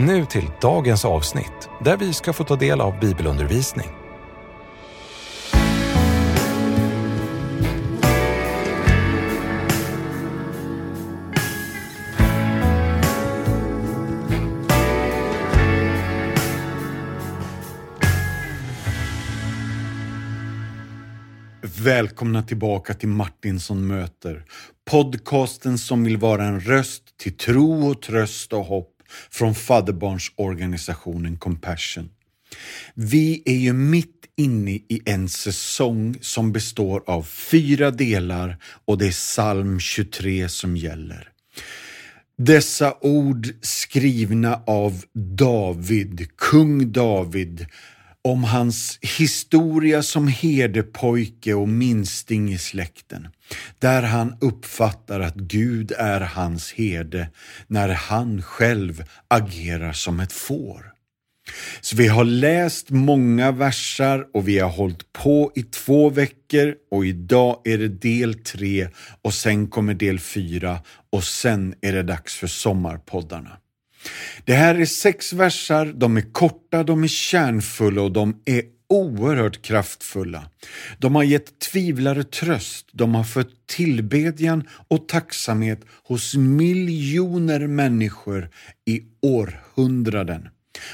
Nu till dagens avsnitt där vi ska få ta del av bibelundervisning. Välkomna tillbaka till Martinsson möter. Podcasten som vill vara en röst till tro och tröst och hopp från fadderbarnsorganisationen Compassion. Vi är ju mitt inne i en säsong som består av fyra delar och det är psalm 23 som gäller. Dessa ord skrivna av David, kung David, om hans historia som herdepojke och minsting i släkten, där han uppfattar att Gud är hans herde när han själv agerar som ett får. Så vi har läst många versar och vi har hållit på i två veckor och idag är det del tre och sen kommer del fyra och sen är det dags för sommarpoddarna. Det här är sex versar, de är korta, de är kärnfulla och de är oerhört kraftfulla. De har gett tvivlare tröst, de har fött tillbedjan och tacksamhet hos miljoner människor i århundraden.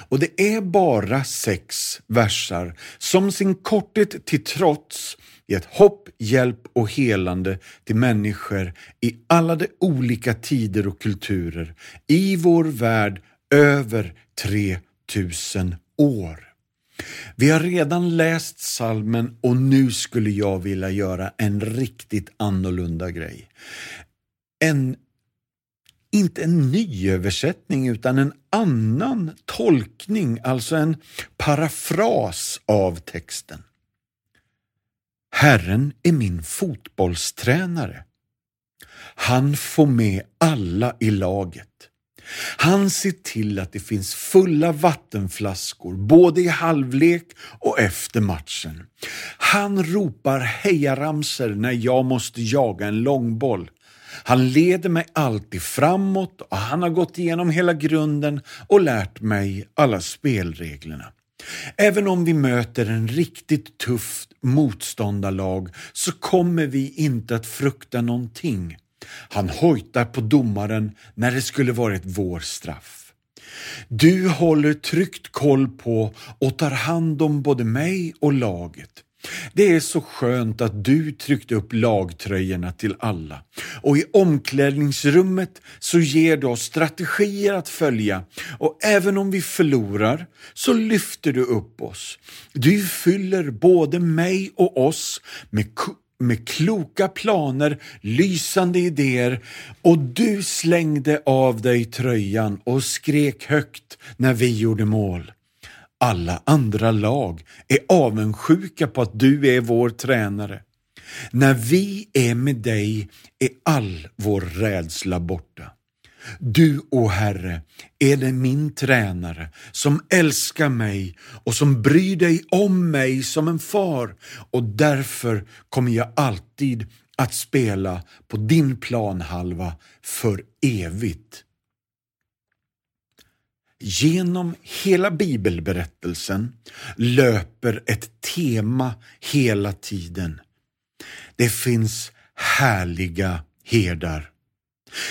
Och det är bara sex versar som sin korthet till trots gett hopp, hjälp och helande till människor i alla de olika tider och kulturer i vår värld över 3000 år. Vi har redan läst salmen och nu skulle jag vilja göra en riktigt annorlunda grej. En inte en ny översättning utan en annan tolkning, alltså en parafras av texten. Herren är min fotbollstränare. Han får med alla i laget. Han ser till att det finns fulla vattenflaskor både i halvlek och efter matchen. Han ropar hejaramser när jag måste jaga en långboll. Han leder mig alltid framåt och han har gått igenom hela grunden och lärt mig alla spelreglerna. Även om vi möter en riktigt tuff motståndarlag så kommer vi inte att frukta någonting. Han hojtar på domaren när det skulle varit vår straff. Du håller tryggt koll på och tar hand om både mig och laget. Det är så skönt att du tryckt upp lagtröjorna till alla och i omklädningsrummet så ger du oss strategier att följa och även om vi förlorar så lyfter du upp oss. Du fyller både mig och oss med med kloka planer, lysande idéer och du slängde av dig tröjan och skrek högt när vi gjorde mål. Alla andra lag är avundsjuka på att du är vår tränare. När vi är med dig är all vår rädsla borta. Du, o Herre, är det min tränare som älskar mig och som bryr dig om mig som en far och därför kommer jag alltid att spela på din planhalva för evigt. Genom hela bibelberättelsen löper ett tema hela tiden. Det finns härliga herdar.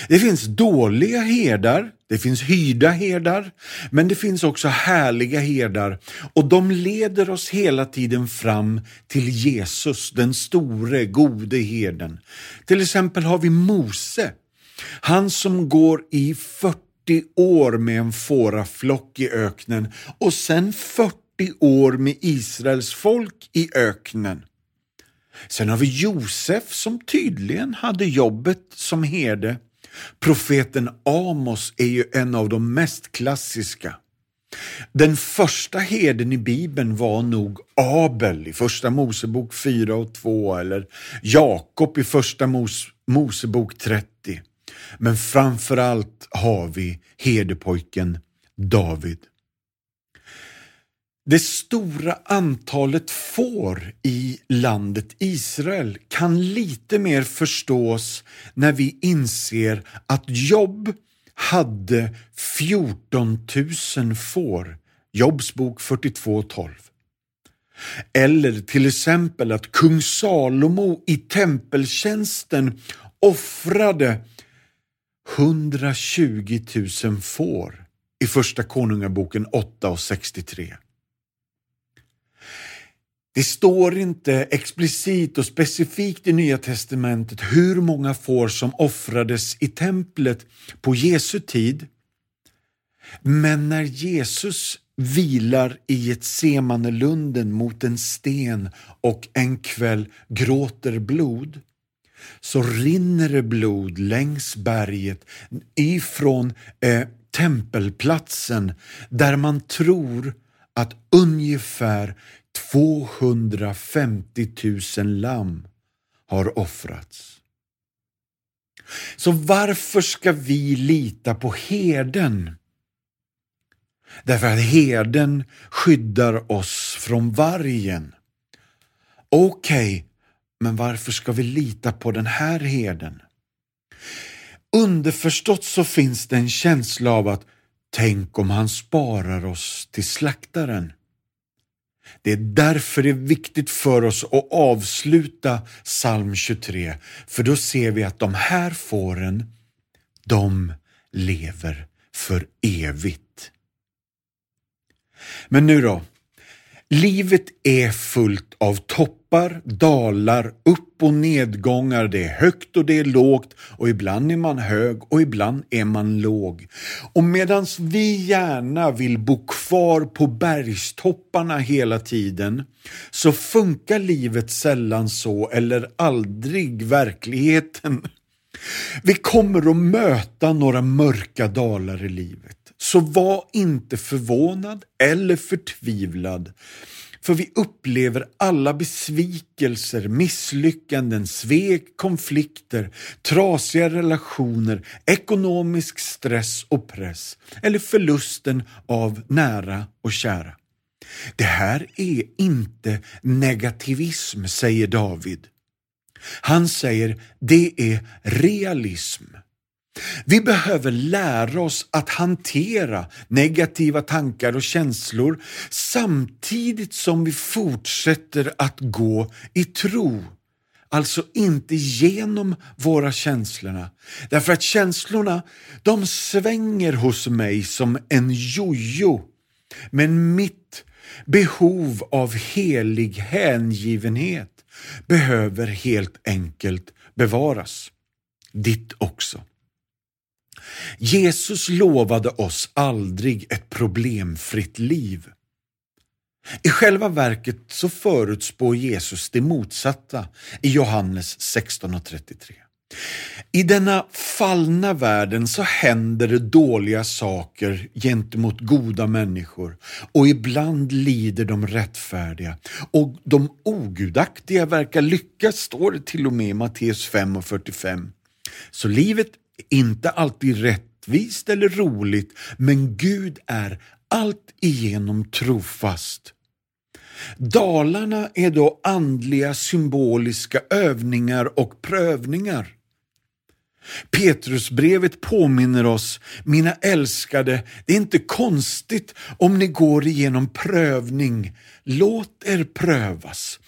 Det finns dåliga herdar, det finns hyrda herdar, men det finns också härliga herdar och de leder oss hela tiden fram till Jesus, den store, gode herden. Till exempel har vi Mose, han som går i 40 år med en fåraflock i öknen och sen 40 år med Israels folk i öknen. Sen har vi Josef som tydligen hade jobbet som herde. Profeten Amos är ju en av de mest klassiska. Den första herden i Bibeln var nog Abel i Första Mosebok 4 och 2 eller Jakob i Första Mos Mosebok 30. Men framför allt har vi herdepojken David. Det stora antalet får i landet Israel kan lite mer förstås när vi inser att Jobb hade 14 000 får. Jobs bok 42.12. Eller till exempel att kung Salomo i tempeltjänsten offrade 120 000 får i Första Konungaboken 8 och 63. Det står inte explicit och specifikt i Nya Testamentet hur många får som offrades i templet på Jesu tid. Men när Jesus vilar i ett Semanelunden mot en sten och en kväll gråter blod, så rinner det blod längs berget ifrån eh, tempelplatsen där man tror att ungefär 250 000 lamm har offrats. Så varför ska vi lita på herden? Därför att herden skyddar oss från vargen. Okej, okay, men varför ska vi lita på den här herden? Underförstått så finns det en känsla av att tänk om han sparar oss till slaktaren. Det är därför det är viktigt för oss att avsluta psalm 23, för då ser vi att de här fåren, de lever för evigt. Men nu då? Livet är fullt av toppar, dalar, upp och nedgångar. Det är högt och det är lågt och ibland är man hög och ibland är man låg. Och medan vi gärna vill bo kvar på bergstopparna hela tiden så funkar livet sällan så eller aldrig verkligheten. Vi kommer att möta några mörka dalar i livet. Så var inte förvånad eller förtvivlad. För vi upplever alla besvikelser, misslyckanden, svek, konflikter, trasiga relationer, ekonomisk stress och press eller förlusten av nära och kära. Det här är inte negativism, säger David. Han säger det är realism. Vi behöver lära oss att hantera negativa tankar och känslor samtidigt som vi fortsätter att gå i tro. Alltså inte genom våra känslorna. Därför att känslorna, de svänger hos mig som en jojo. Men mitt behov av helig hängivenhet behöver helt enkelt bevaras. Ditt också. Jesus lovade oss aldrig ett problemfritt liv. I själva verket så förutspår Jesus det motsatta i Johannes 16.33. I denna fallna världen så händer det dåliga saker gentemot goda människor och ibland lider de rättfärdiga och de ogudaktiga verkar lyckas, står det till och med i Matteus 5 och 45. Så livet är inte alltid rättvist eller roligt, men Gud är allt igenom trofast. Dalarna är då andliga symboliska övningar och prövningar. Petrusbrevet påminner oss, mina älskade, det är inte konstigt om ni går igenom prövning. Låt er prövas.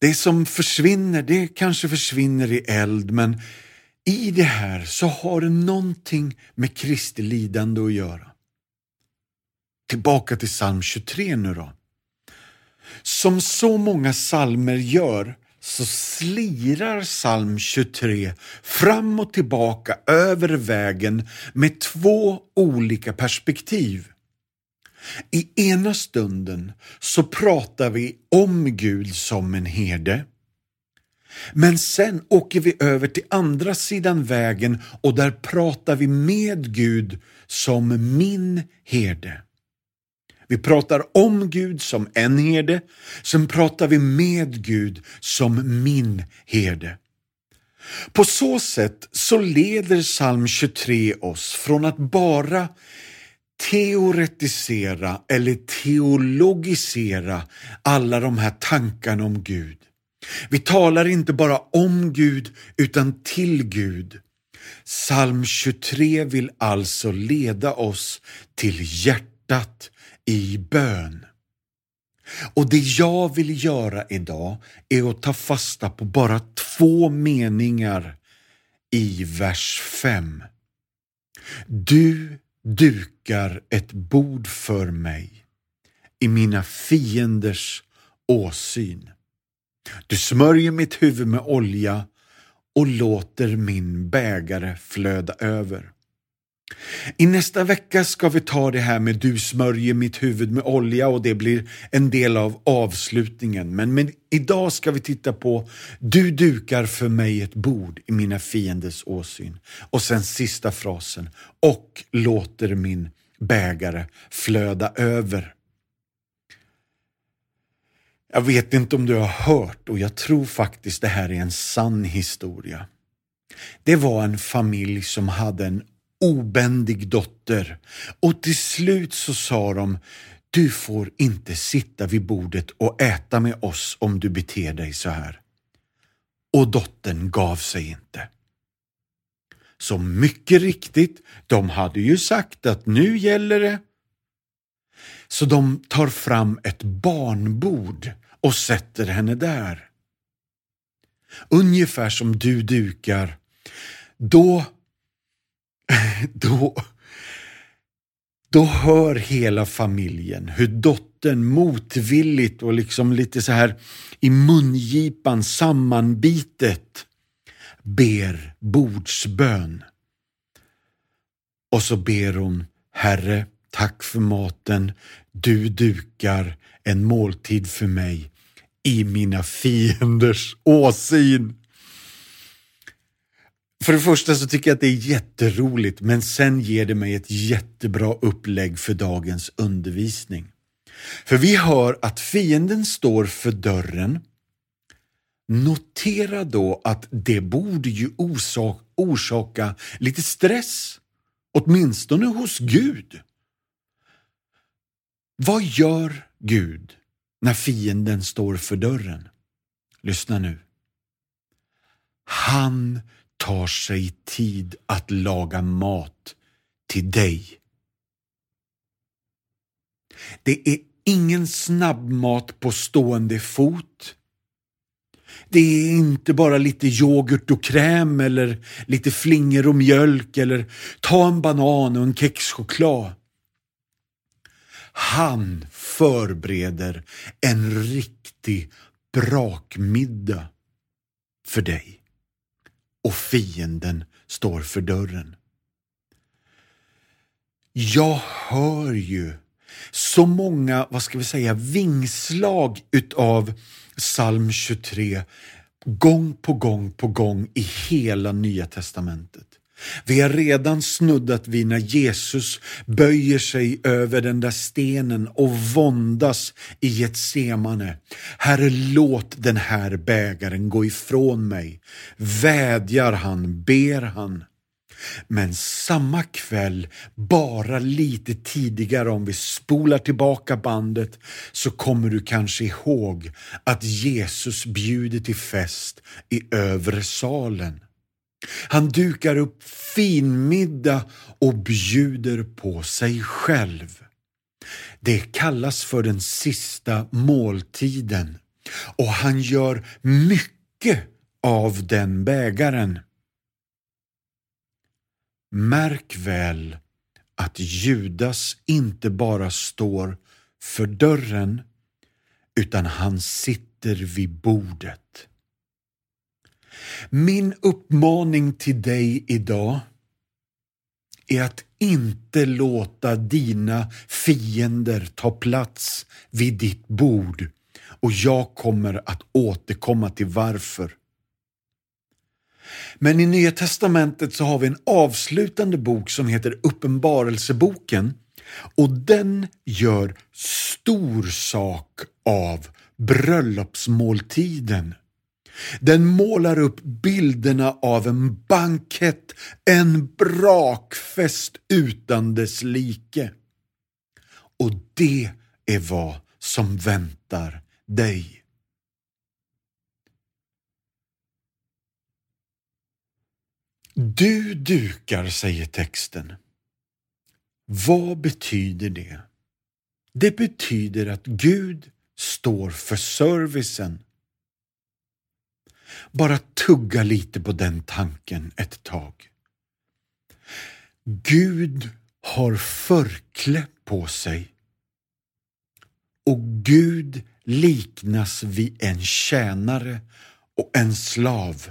Det som försvinner, det kanske försvinner i eld, men i det här så har det någonting med Kristi lidande att göra. Tillbaka till psalm 23 nu då. Som så många psalmer gör så slirar psalm 23 fram och tillbaka över vägen med två olika perspektiv. I ena stunden så pratar vi om Gud som en herde men sen åker vi över till andra sidan vägen och där pratar vi med Gud som min herde. Vi pratar om Gud som en herde, sen pratar vi med Gud som min herde. På så sätt så leder psalm 23 oss från att bara teoretisera eller teologisera alla de här tankarna om Gud. Vi talar inte bara om Gud utan till Gud. Psalm 23 vill alltså leda oss till hjärtat i bön. Och det jag vill göra idag är att ta fasta på bara två meningar i vers 5. Du dukar ett bord för mig i mina fienders åsyn. Du smörjer mitt huvud med olja och låter min bägare flöda över. I nästa vecka ska vi ta det här med du smörjer mitt huvud med olja och det blir en del av avslutningen. Men, men idag ska vi titta på du dukar för mig ett bord i mina fienders åsyn. Och sen sista frasen och låter min bägare flöda över. Jag vet inte om du har hört och jag tror faktiskt det här är en sann historia. Det var en familj som hade en obändig dotter och till slut så sa de du får inte sitta vid bordet och äta med oss om du beter dig så här. Och dottern gav sig inte. Så mycket riktigt, de hade ju sagt att nu gäller det. Så de tar fram ett barnbord och sätter henne där. Ungefär som du dukar. Då då, då hör hela familjen hur dottern motvilligt och liksom lite så här i mungipan sammanbitet ber bordsbön. Och så ber hon Herre, tack för maten. Du dukar en måltid för mig i mina fienders åsyn. För det första så tycker jag att det är jätteroligt men sen ger det mig ett jättebra upplägg för dagens undervisning. För vi hör att fienden står för dörren. Notera då att det borde ju orsaka lite stress, åtminstone hos Gud. Vad gör Gud när fienden står för dörren? Lyssna nu. Han tar sig tid att laga mat till dig. Det är ingen snabbmat på stående fot. Det är inte bara lite yoghurt och kräm eller lite flingor och mjölk eller ta en banan och en kexchoklad. Han förbereder en riktig brakmiddag för dig och fienden står för dörren. Jag hör ju så många, vad ska vi säga, vingslag utav psalm 23 gång på gång på gång i hela Nya Testamentet. Vi har redan snuddat vid när Jesus böjer sig över den där stenen och våndas i Getsemane. Herre, låt den här bägaren gå ifrån mig. Vädjar han, ber han. Men samma kväll, bara lite tidigare om vi spolar tillbaka bandet, så kommer du kanske ihåg att Jesus bjuder till fest i övre salen. Han dukar upp finmiddag och bjuder på sig själv. Det kallas för den sista måltiden och han gör mycket av den bägaren. Märk väl att Judas inte bara står för dörren utan han sitter vid bordet. Min uppmaning till dig idag är att inte låta dina fiender ta plats vid ditt bord och jag kommer att återkomma till varför. Men i Nya Testamentet så har vi en avslutande bok som heter Uppenbarelseboken och den gör stor sak av bröllopsmåltiden. Den målar upp bilderna av en bankett, en brakfest utan dess like. Och det är vad som väntar dig. Du dukar, säger texten. Vad betyder det? Det betyder att Gud står för servicen. Bara tugga lite på den tanken ett tag. Gud har förkläde på sig och Gud liknas vid en tjänare och en slav.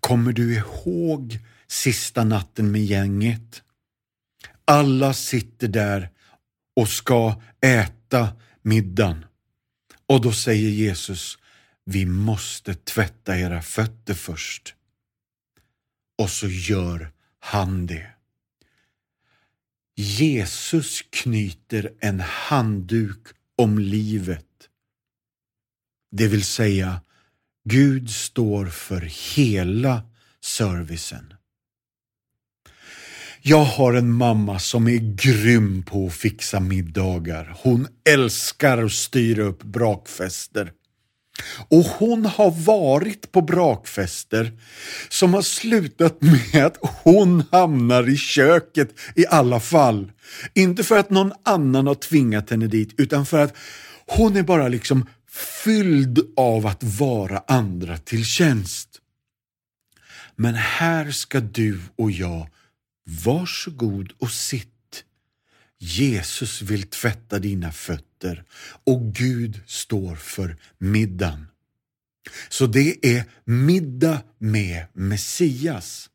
Kommer du ihåg sista natten med gänget? Alla sitter där och ska äta middagen. Och då säger Jesus, vi måste tvätta era fötter först. Och så gör han det. Jesus knyter en handduk om livet. Det vill säga, Gud står för hela servicen. Jag har en mamma som är grym på att fixa middagar. Hon älskar att styra upp brakfester. Och hon har varit på brakfester som har slutat med att hon hamnar i köket i alla fall. Inte för att någon annan har tvingat henne dit, utan för att hon är bara liksom fylld av att vara andra till tjänst. Men här ska du och jag Varsågod och sitt. Jesus vill tvätta dina fötter och Gud står för middagen. Så det är middag med Messias.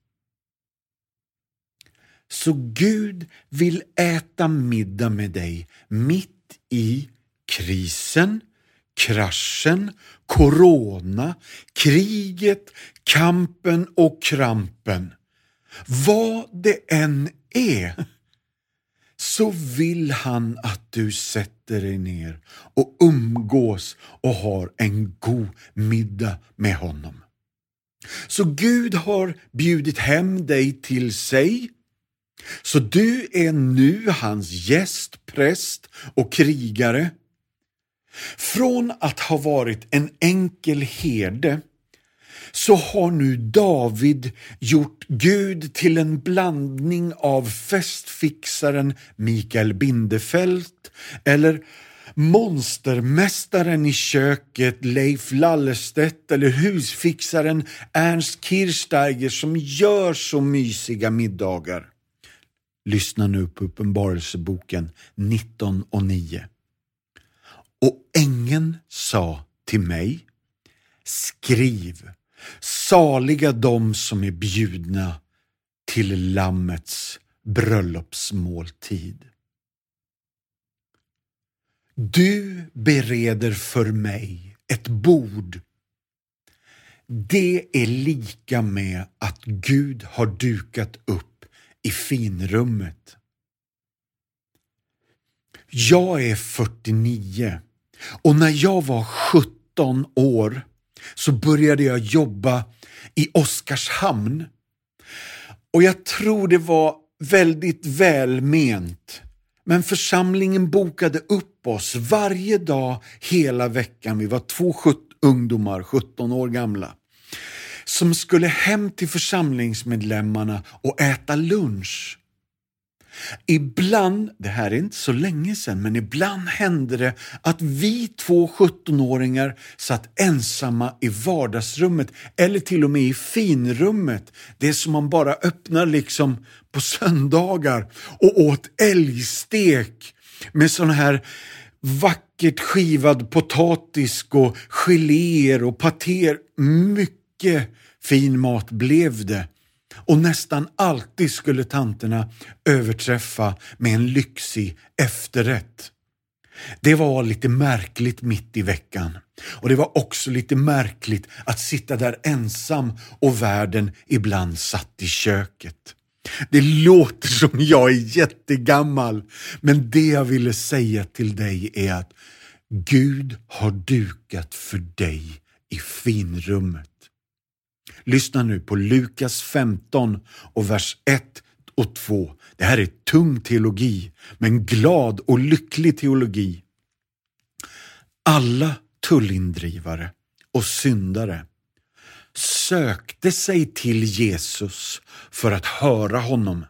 Så Gud vill äta middag med dig mitt i krisen, kraschen, corona, kriget, kampen och krampen. Vad det än är så vill han att du sätter dig ner och umgås och har en god middag med honom. Så Gud har bjudit hem dig till sig. Så du är nu hans gäst, präst och krigare. Från att ha varit en enkel herde så har nu David gjort Gud till en blandning av festfixaren Mikael Bindefeld eller monstermästaren i köket Leif Lallestedt eller husfixaren Ernst Kirchsteiger som gör så mysiga middagar. Lyssna nu på Uppenbarelseboken 19 och 9. Och ängeln sa till mig, skriv Saliga de som är bjudna till Lammets bröllopsmåltid. Du bereder för mig ett bord. Det är lika med att Gud har dukat upp i finrummet. Jag är 49 och när jag var 17 år så började jag jobba i Oskarshamn. Och jag tror det var väldigt välment. Men församlingen bokade upp oss varje dag hela veckan. Vi var två ungdomar, 17 år gamla, som skulle hem till församlingsmedlemmarna och äta lunch. Ibland, det här är inte så länge sedan, men ibland hände det att vi två 17-åringar satt ensamma i vardagsrummet eller till och med i finrummet, det som man bara öppnar liksom på söndagar och åt älgstek med sån här vackert skivad potatis och geléer och patéer. Mycket fin mat blev det. Och nästan alltid skulle tanterna överträffa med en lyxig efterrätt. Det var lite märkligt mitt i veckan. Och det var också lite märkligt att sitta där ensam och världen ibland satt i köket. Det låter som jag är jättegammal, men det jag ville säga till dig är att Gud har dukat för dig i finrummet. Lyssna nu på Lukas 15 och vers 1 och 2. Det här är tung teologi, men glad och lycklig teologi. Alla tullindrivare och syndare sökte sig till Jesus för att höra honom.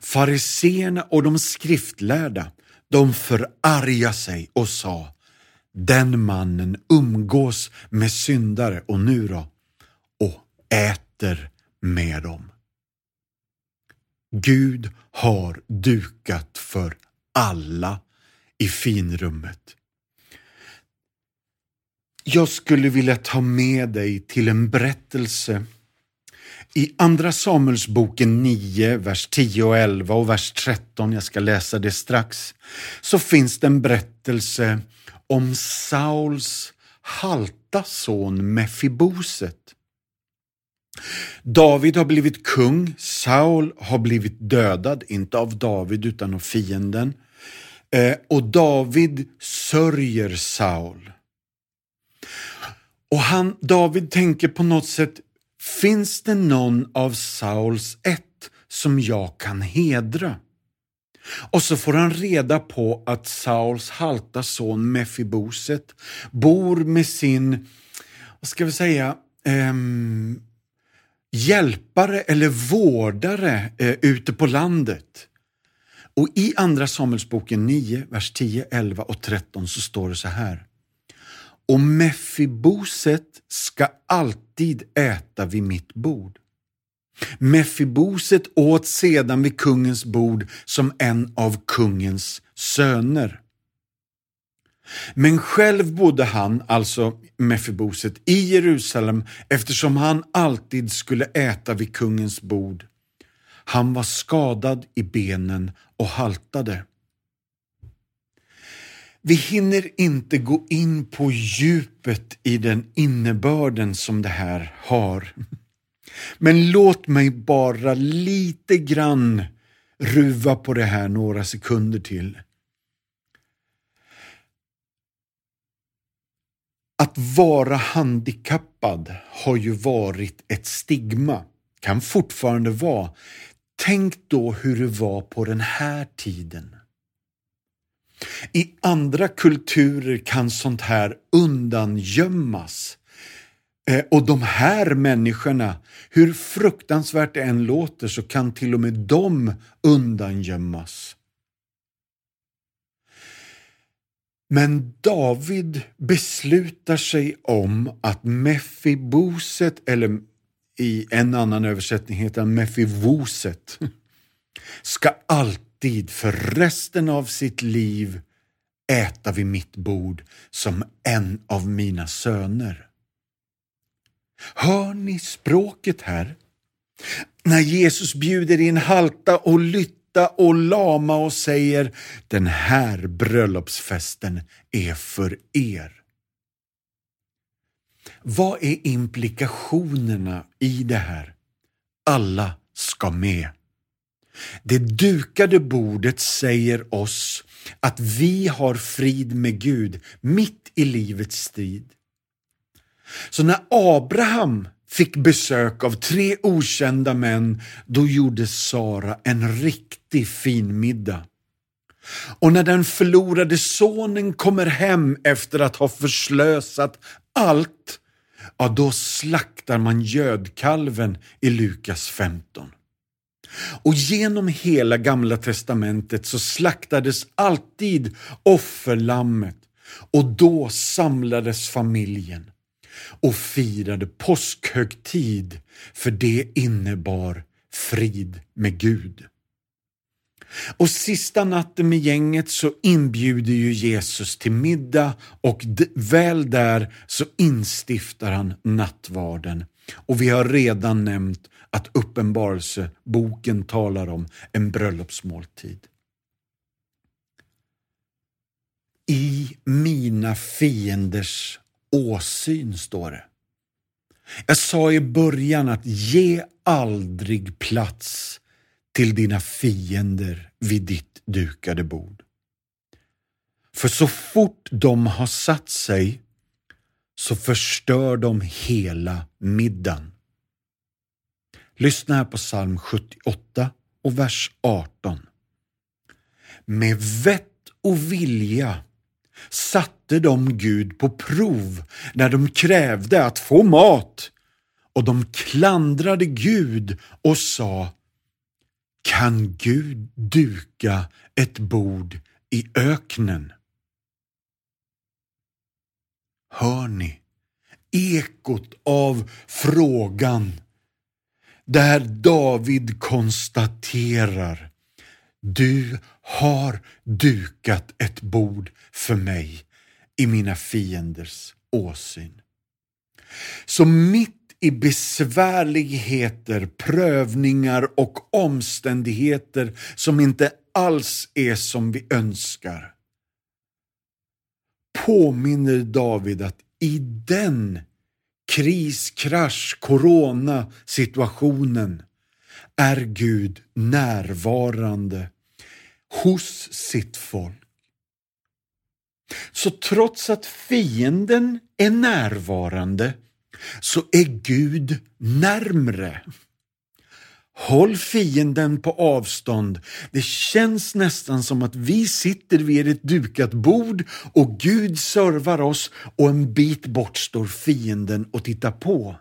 Fariseerna och de skriftlärda, de förarga sig och sa den mannen umgås med syndare och nu då, äter med dem. Gud har dukat för alla i finrummet. Jag skulle vilja ta med dig till en berättelse i Andra Samuelsboken 9, vers 10 och 11 och vers 13, jag ska läsa det strax, så finns det en berättelse om Sauls halta son Mefiboset. David har blivit kung, Saul har blivit dödad, inte av David utan av fienden. Eh, och David sörjer Saul. Och han, David tänker på något sätt, finns det någon av Sauls ett som jag kan hedra? Och så får han reda på att Sauls halta son Mefiboset bor med sin, vad ska vi säga, um, hjälpare eller vårdare eh, ute på landet. Och i Andra Samuelsboken 9, vers 10, 11 och 13 så står det så här. Och Mefiboset ska alltid äta vid mitt bord. Mefiboset åt sedan vid kungens bord som en av kungens söner. Men själv bodde han, alltså Mefiboset, i Jerusalem eftersom han alltid skulle äta vid kungens bord. Han var skadad i benen och haltade. Vi hinner inte gå in på djupet i den innebörden som det här har. Men låt mig bara lite grann ruva på det här några sekunder till. Att vara handikappad har ju varit ett stigma, kan fortfarande vara. Tänk då hur det var på den här tiden. I andra kulturer kan sånt här undangömmas. Eh, och de här människorna, hur fruktansvärt det än låter, så kan till och med de undangömmas. Men David beslutar sig om att Mefiboset, eller i en annan översättning heter han Mefivoset, ska alltid för resten av sitt liv äta vid mitt bord som en av mina söner. Hör ni språket här? När Jesus bjuder in halta och lytta och lama och säger den här bröllopsfesten är för er. Vad är implikationerna i det här? Alla ska med. Det dukade bordet säger oss att vi har frid med Gud mitt i livets strid. Så när Abraham fick besök av tre okända män, då gjorde Sara en riktig fin middag. Och när den förlorade sonen kommer hem efter att ha förslösat allt, ja då slaktar man gödkalven i Lukas 15. Och genom hela gamla testamentet så slaktades alltid offerlammet och då samlades familjen och firade påskhögtid för det innebar frid med Gud. Och sista natten med gänget så inbjuder ju Jesus till middag och väl där så instiftar han nattvarden. Och vi har redan nämnt att Uppenbarelseboken talar om en bröllopsmåltid. I mina fienders åsyn, står det. Jag sa i början att ge aldrig plats till dina fiender vid ditt dukade bord. För så fort de har satt sig så förstör de hela middagen. Lyssna här på psalm 78 och vers 18. Med vett och vilja satte de Gud på prov när de krävde att få mat och de klandrade Gud och sa Kan Gud duka ett bord i öknen? Hör ni ekot av frågan där David konstaterar du har dukat ett bord för mig i mina fienders åsyn. Så mitt i besvärligheter, prövningar och omständigheter som inte alls är som vi önskar påminner David att i den kris, krasch, corona situationen är Gud närvarande hos sitt folk. Så trots att fienden är närvarande så är Gud närmre. Håll fienden på avstånd. Det känns nästan som att vi sitter vid ett dukat bord och Gud servar oss och en bit bort står fienden och tittar på.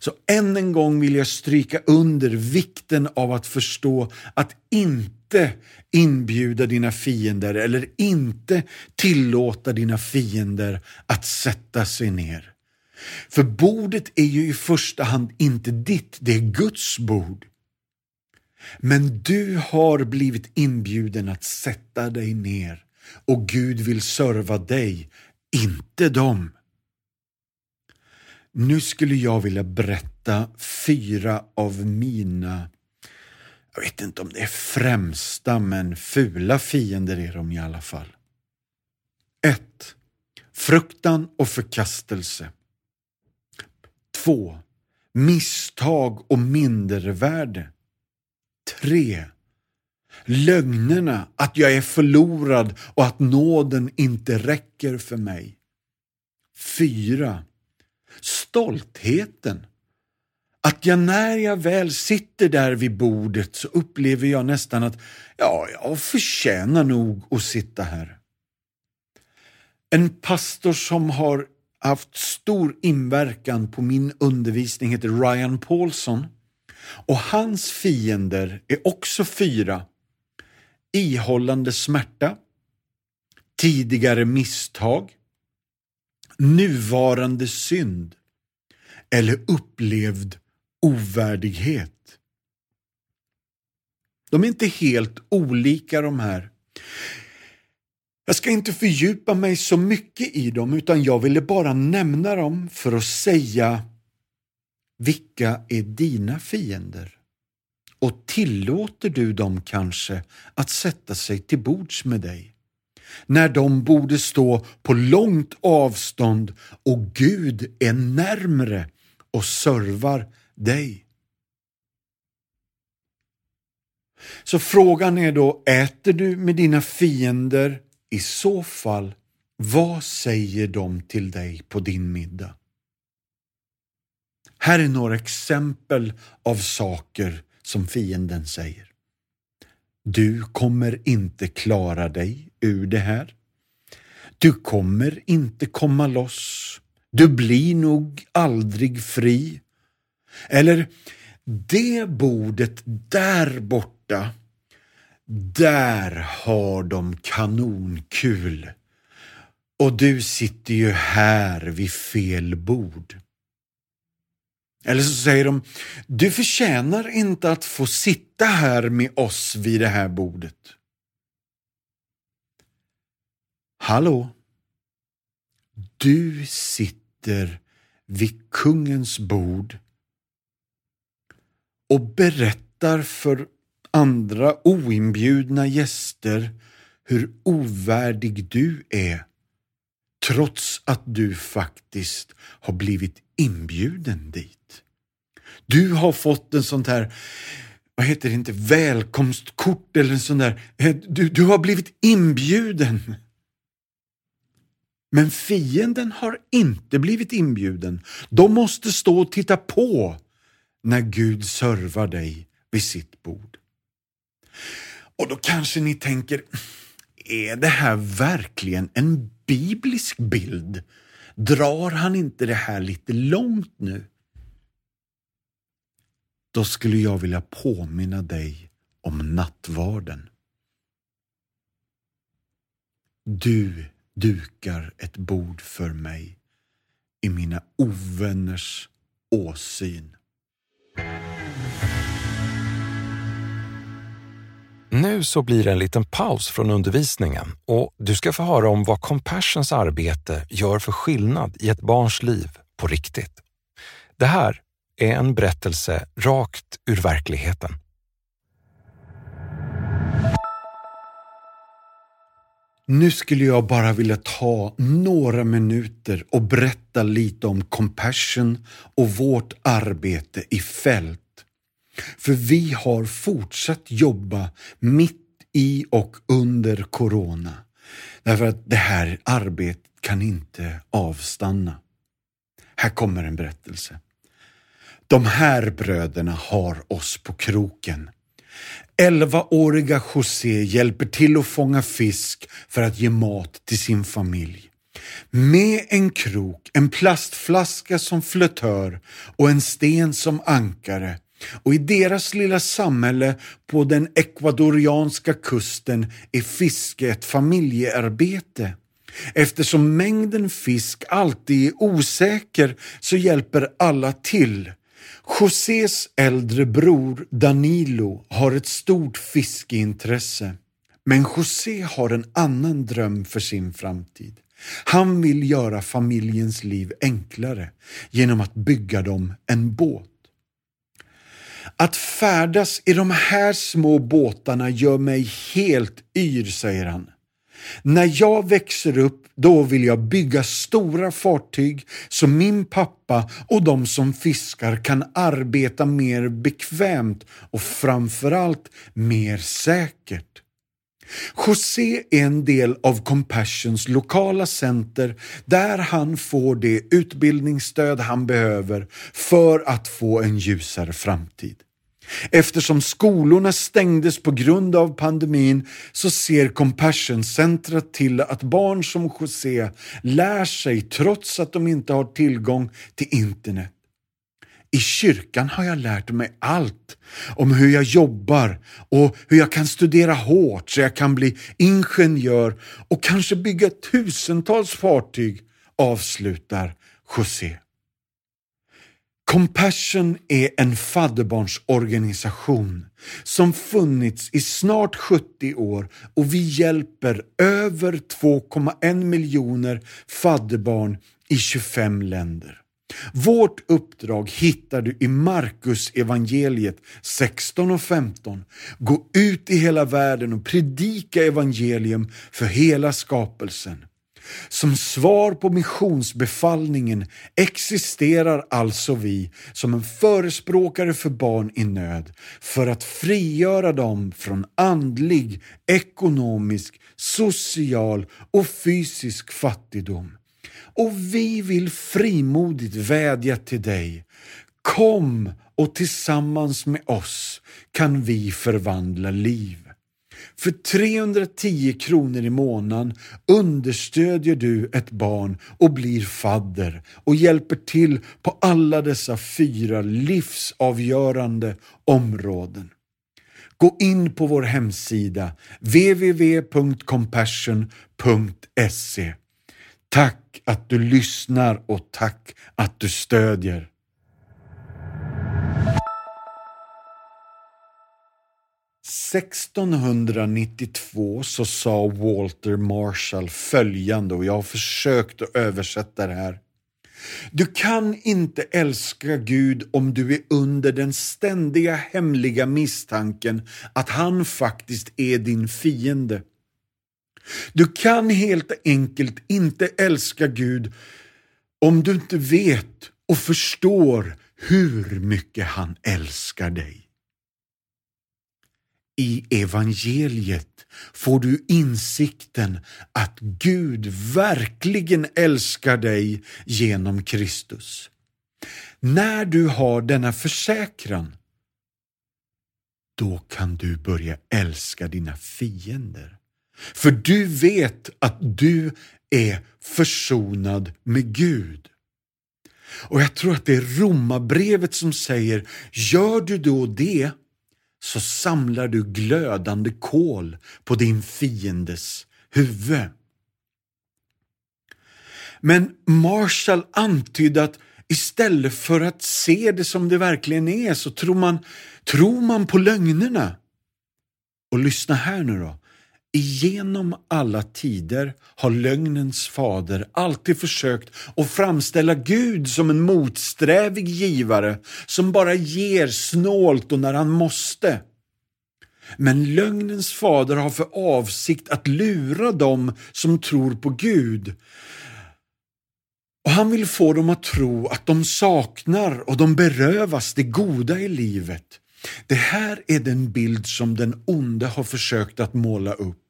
Så än en gång vill jag stryka under vikten av att förstå att inte inbjuda dina fiender eller inte tillåta dina fiender att sätta sig ner. För bordet är ju i första hand inte ditt, det är Guds bord. Men du har blivit inbjuden att sätta dig ner och Gud vill serva dig, inte dem. Nu skulle jag vilja berätta fyra av mina, jag vet inte om det är främsta, men fula fiender är de i alla fall. 1. Fruktan och förkastelse. 2. Misstag och mindervärde. 3. Lögnerna att jag är förlorad och att nåden inte räcker för mig. 4. Stoltheten. Att jag när jag väl sitter där vid bordet så upplever jag nästan att ja, jag förtjänar nog att sitta här. En pastor som har haft stor inverkan på min undervisning heter Ryan Paulson och hans fiender är också fyra. Ihållande smärta, tidigare misstag, nuvarande synd eller upplevd ovärdighet. De är inte helt olika de här. Jag ska inte fördjupa mig så mycket i dem utan jag ville bara nämna dem för att säga vilka är dina fiender? Och tillåter du dem kanske att sätta sig till bords med dig? När de borde stå på långt avstånd och Gud är närmre och servar dig. Så frågan är då, äter du med dina fiender i så fall, vad säger de till dig på din middag? Här är några exempel av saker som fienden säger. Du kommer inte klara dig ur det här. Du kommer inte komma loss. Du blir nog aldrig fri. Eller, det bordet där borta där har de kanonkul. Och du sitter ju här vid fel bord. Eller så säger de, du förtjänar inte att få sitta här med oss vid det här bordet. Hallå? Du sitter vid kungens bord och berättar för andra oinbjudna gäster hur ovärdig du är trots att du faktiskt har blivit inbjuden dit. Du har fått en sånt här vad heter det inte, välkomstkort eller en sån där. Du, du har blivit inbjuden. Men fienden har inte blivit inbjuden. De måste stå och titta på när Gud servar dig vid sitt bord. Och då kanske ni tänker, är det här verkligen en biblisk bild? Drar han inte det här lite långt nu? Då skulle jag vilja påminna dig om nattvarden. Du dukar ett bord för mig i mina ovänners åsyn. Nu så blir det en liten paus från undervisningen och du ska få höra om vad Compassions arbete gör för skillnad i ett barns liv på riktigt. Det här är en berättelse rakt ur verkligheten. Nu skulle jag bara vilja ta några minuter och berätta lite om Compassion och vårt arbete i fält. För vi har fortsatt jobba mitt i och under Corona. Därför att det här arbetet kan inte avstanna. Här kommer en berättelse. De här bröderna har oss på kroken. Elvaåriga José hjälper till att fånga fisk för att ge mat till sin familj. Med en krok, en plastflaska som flötör och en sten som ankare och i deras lilla samhälle på den ekvadorianska kusten är fiske ett familjearbete. Eftersom mängden fisk alltid är osäker så hjälper alla till. Josés äldre bror Danilo har ett stort fiskeintresse. Men José har en annan dröm för sin framtid. Han vill göra familjens liv enklare genom att bygga dem en båt. Att färdas i de här små båtarna gör mig helt yr, säger han. När jag växer upp, då vill jag bygga stora fartyg så min pappa och de som fiskar kan arbeta mer bekvämt och framförallt mer säkert. José är en del av Compassions lokala center där han får det utbildningsstöd han behöver för att få en ljusare framtid. Eftersom skolorna stängdes på grund av pandemin så ser Compassion-centret till att barn som José lär sig trots att de inte har tillgång till internet. I kyrkan har jag lärt mig allt om hur jag jobbar och hur jag kan studera hårt så jag kan bli ingenjör och kanske bygga tusentals fartyg, avslutar José. Compassion är en fadderbarnsorganisation som funnits i snart 70 år och vi hjälper över 2,1 miljoner fadderbarn i 25 länder. Vårt uppdrag hittar du i Markus evangeliet 16 och 15. Gå ut i hela världen och predika evangelium för hela skapelsen. Som svar på missionsbefallningen existerar alltså vi som en förespråkare för barn i nöd för att frigöra dem från andlig, ekonomisk, social och fysisk fattigdom. Och vi vill frimodigt vädja till dig. Kom och tillsammans med oss kan vi förvandla liv. För 310 kronor i månaden understödjer du ett barn och blir fadder och hjälper till på alla dessa fyra livsavgörande områden. Gå in på vår hemsida www.compassion.se. Tack att du lyssnar och tack att du stödjer. 1692 så sa Walter Marshall följande och jag har försökt att översätta det här. Du kan inte älska Gud om du är under den ständiga hemliga misstanken att han faktiskt är din fiende. Du kan helt enkelt inte älska Gud om du inte vet och förstår hur mycket han älskar dig. I evangeliet får du insikten att Gud verkligen älskar dig genom Kristus. När du har denna försäkran, då kan du börja älska dina fiender. För du vet att du är försonad med Gud. Och jag tror att det är Romarbrevet som säger, gör du då det så samlar du glödande kol på din fiendes huvud. Men Marshall antydde att istället för att se det som det verkligen är så tror man, tror man på lögnerna. Och lyssna här nu då. Genom alla tider har lögnens fader alltid försökt att framställa Gud som en motsträvig givare som bara ger snålt och när han måste. Men lögnens fader har för avsikt att lura dem som tror på Gud. Och Han vill få dem att tro att de saknar och de berövas det goda i livet. Det här är den bild som den onde har försökt att måla upp.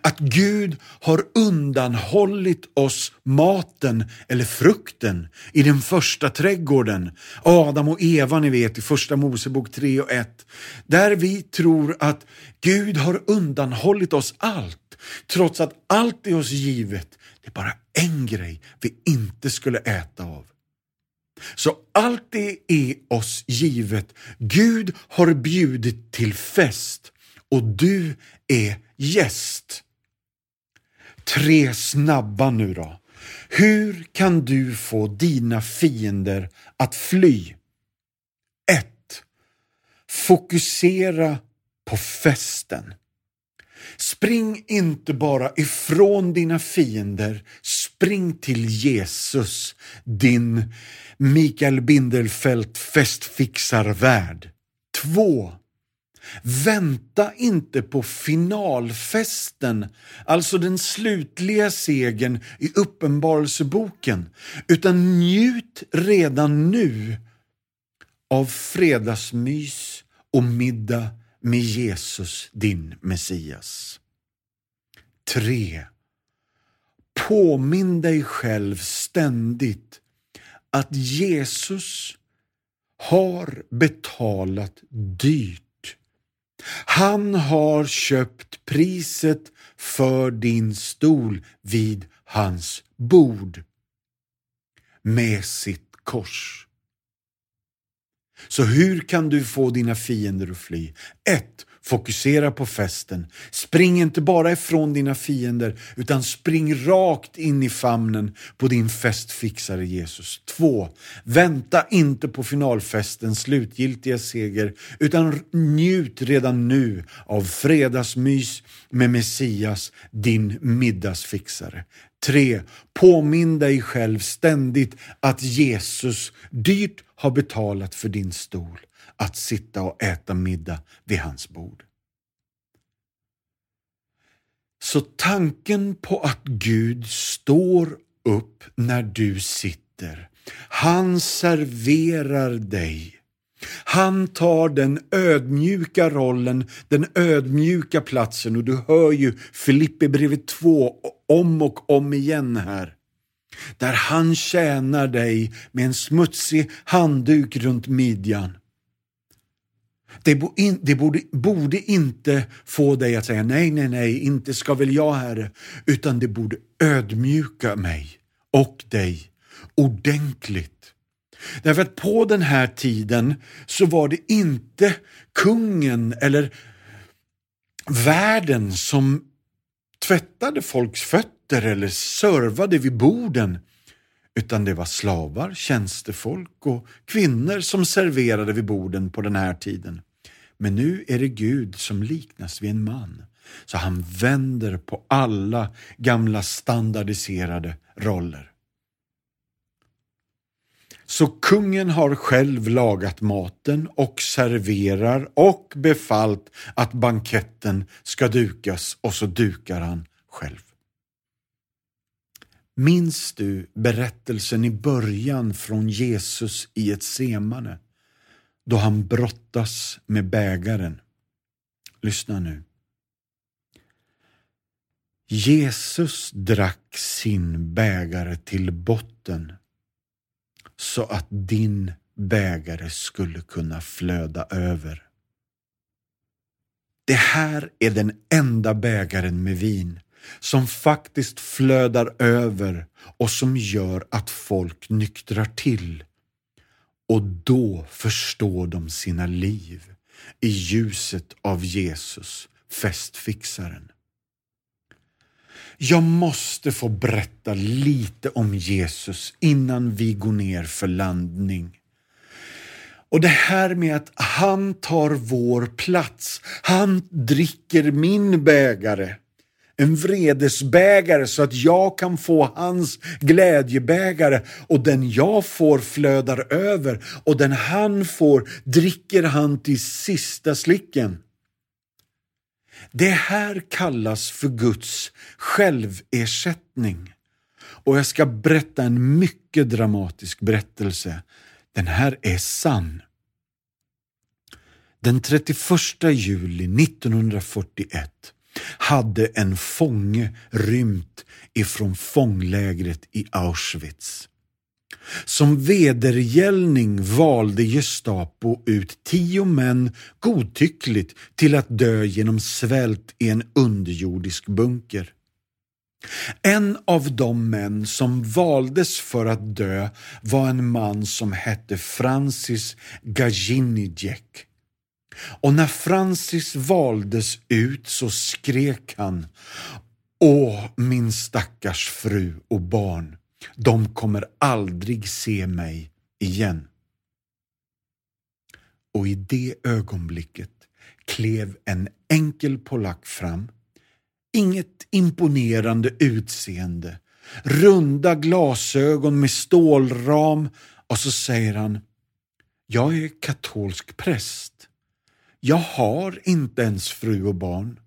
Att Gud har undanhållit oss maten eller frukten i den första trädgården. Adam och Eva, ni vet, i första Mosebok 3 och 1. Där vi tror att Gud har undanhållit oss allt, trots att allt är oss givet. Det är bara en grej vi inte skulle äta av. Så allt det är oss givet. Gud har bjudit till fest och du är gäst. Tre snabba nu då. Hur kan du få dina fiender att fly? 1. Fokusera på festen. Spring inte bara ifrån dina fiender, spring till Jesus, din Mikael Bindelfelt festfixarvärd. 2. Vänta inte på finalfesten, alltså den slutliga segern i Uppenbarelseboken, utan njut redan nu av fredagsmys och middag med Jesus, din Messias. 3. Påminn dig själv ständigt att Jesus har betalat dyrt han har köpt priset för din stol vid hans bord med sitt kors. Så hur kan du få dina fiender att fly? 1. Fokusera på festen. Spring inte bara ifrån dina fiender utan spring rakt in i famnen på din festfixare Jesus. 2. Vänta inte på finalfestens slutgiltiga seger utan njut redan nu av fredagsmys med Messias, din middagsfixare. 3. Påminn dig själv ständigt att Jesus dyrt har betalat för din stol att sitta och äta middag vid hans bord. Så tanken på att Gud står upp när du sitter, han serverar dig han tar den ödmjuka rollen, den ödmjuka platsen och du hör ju Filippi brevet 2 om och om igen här. Där han tjänar dig med en smutsig handduk runt midjan. Det, in, det borde, borde, inte få dig att säga nej, nej, nej, inte ska väl jag, Herre, utan det borde ödmjuka mig och dig ordentligt. Därför att på den här tiden så var det inte kungen eller världen som tvättade folks fötter eller servade vid borden utan det var slavar, tjänstefolk och kvinnor som serverade vid borden på den här tiden. Men nu är det Gud som liknas vid en man, så han vänder på alla gamla standardiserade roller. Så kungen har själv lagat maten och serverar och befallt att banketten ska dukas och så dukar han själv. Minns du berättelsen i början från Jesus i ett semane då han brottas med bägaren? Lyssna nu. Jesus drack sin bägare till botten så att din bägare skulle kunna flöda över. Det här är den enda bägaren med vin som faktiskt flödar över och som gör att folk nyktrar till. Och då förstår de sina liv i ljuset av Jesus, festfixaren. Jag måste få berätta lite om Jesus innan vi går ner för landning. Och det här med att han tar vår plats, han dricker min bägare en vredesbägare så att jag kan få hans glädjebägare och den jag får flödar över och den han får dricker han till sista slicken. Det här kallas för Guds själversättning. Och jag ska berätta en mycket dramatisk berättelse. Den här är sann. Den 31 juli 1941 hade en fånge rymt ifrån fånglägret i Auschwitz. Som vedergällning valde Gestapo ut tio män godtyckligt till att dö genom svält i en underjordisk bunker. En av de män som valdes för att dö var en man som hette Francis Gajinijek. Och när Francis valdes ut så skrek han Åh, min stackars fru och barn, de kommer aldrig se mig igen. Och i det ögonblicket klev en enkel polack fram. Inget imponerande utseende, runda glasögon med stålram och så säger han Jag är katolsk präst. Jag har inte ens fru och barn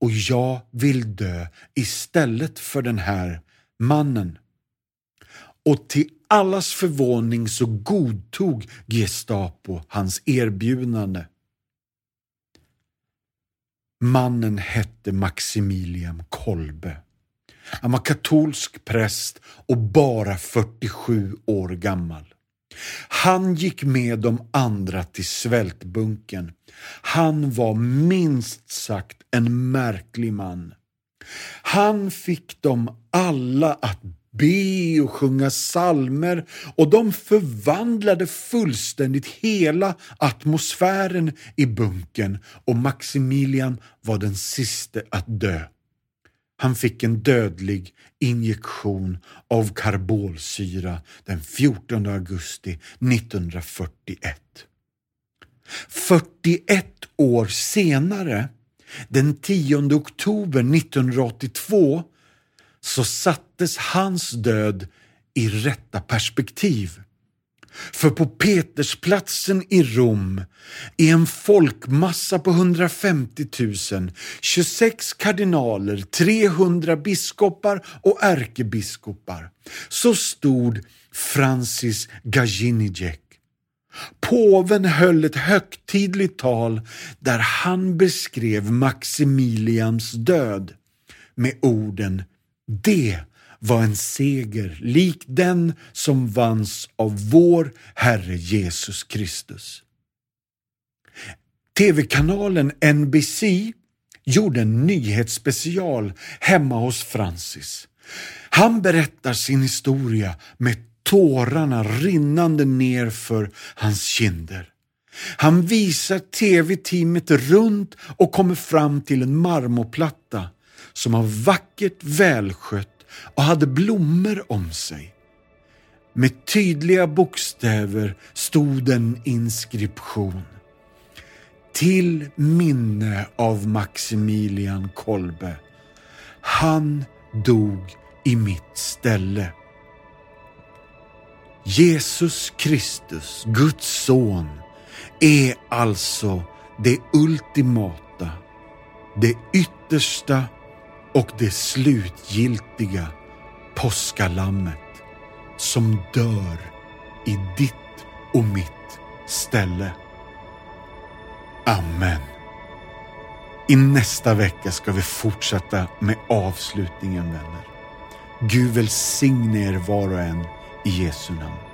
och jag vill dö istället för den här mannen. Och till allas förvåning så godtog Gestapo hans erbjudande. Mannen hette Maximilian Kolbe. Han var katolsk präst och bara 47 år gammal. Han gick med de andra till svältbunken. Han var minst sagt en märklig man. Han fick dem alla att be och sjunga salmer och de förvandlade fullständigt hela atmosfären i bunken och Maximilian var den siste att dö. Han fick en dödlig injektion av karbolsyra den 14 augusti 1941. 41 år senare, den 10 oktober 1982, så sattes hans död i rätta perspektiv. För på Petersplatsen i Rom i en folkmassa på 150 000, 26 kardinaler, 300 biskopar och ärkebiskopar. Så stod Francis Gajinijek. Påven höll ett högtidligt tal där han beskrev Maximilians död med orden Det var en seger lik den som vanns av vår Herre Jesus Kristus. TV-kanalen NBC gjorde en nyhetsspecial hemma hos Francis. Han berättar sin historia med tårarna rinnande ner för hans kinder. Han visar tv-teamet runt och kommer fram till en marmorplatta som var vackert välskött och hade blommor om sig. Med tydliga bokstäver stod en inskription. Till minne av Maximilian Kolbe. Han dog i mitt ställe. Jesus Kristus, Guds son, är alltså det ultimata, det yttersta och det slutgiltiga påskalammet som dör i ditt och mitt ställe. Amen. I nästa vecka ska vi fortsätta med avslutningen vänner. Gud välsigne er var och en i Jesu namn.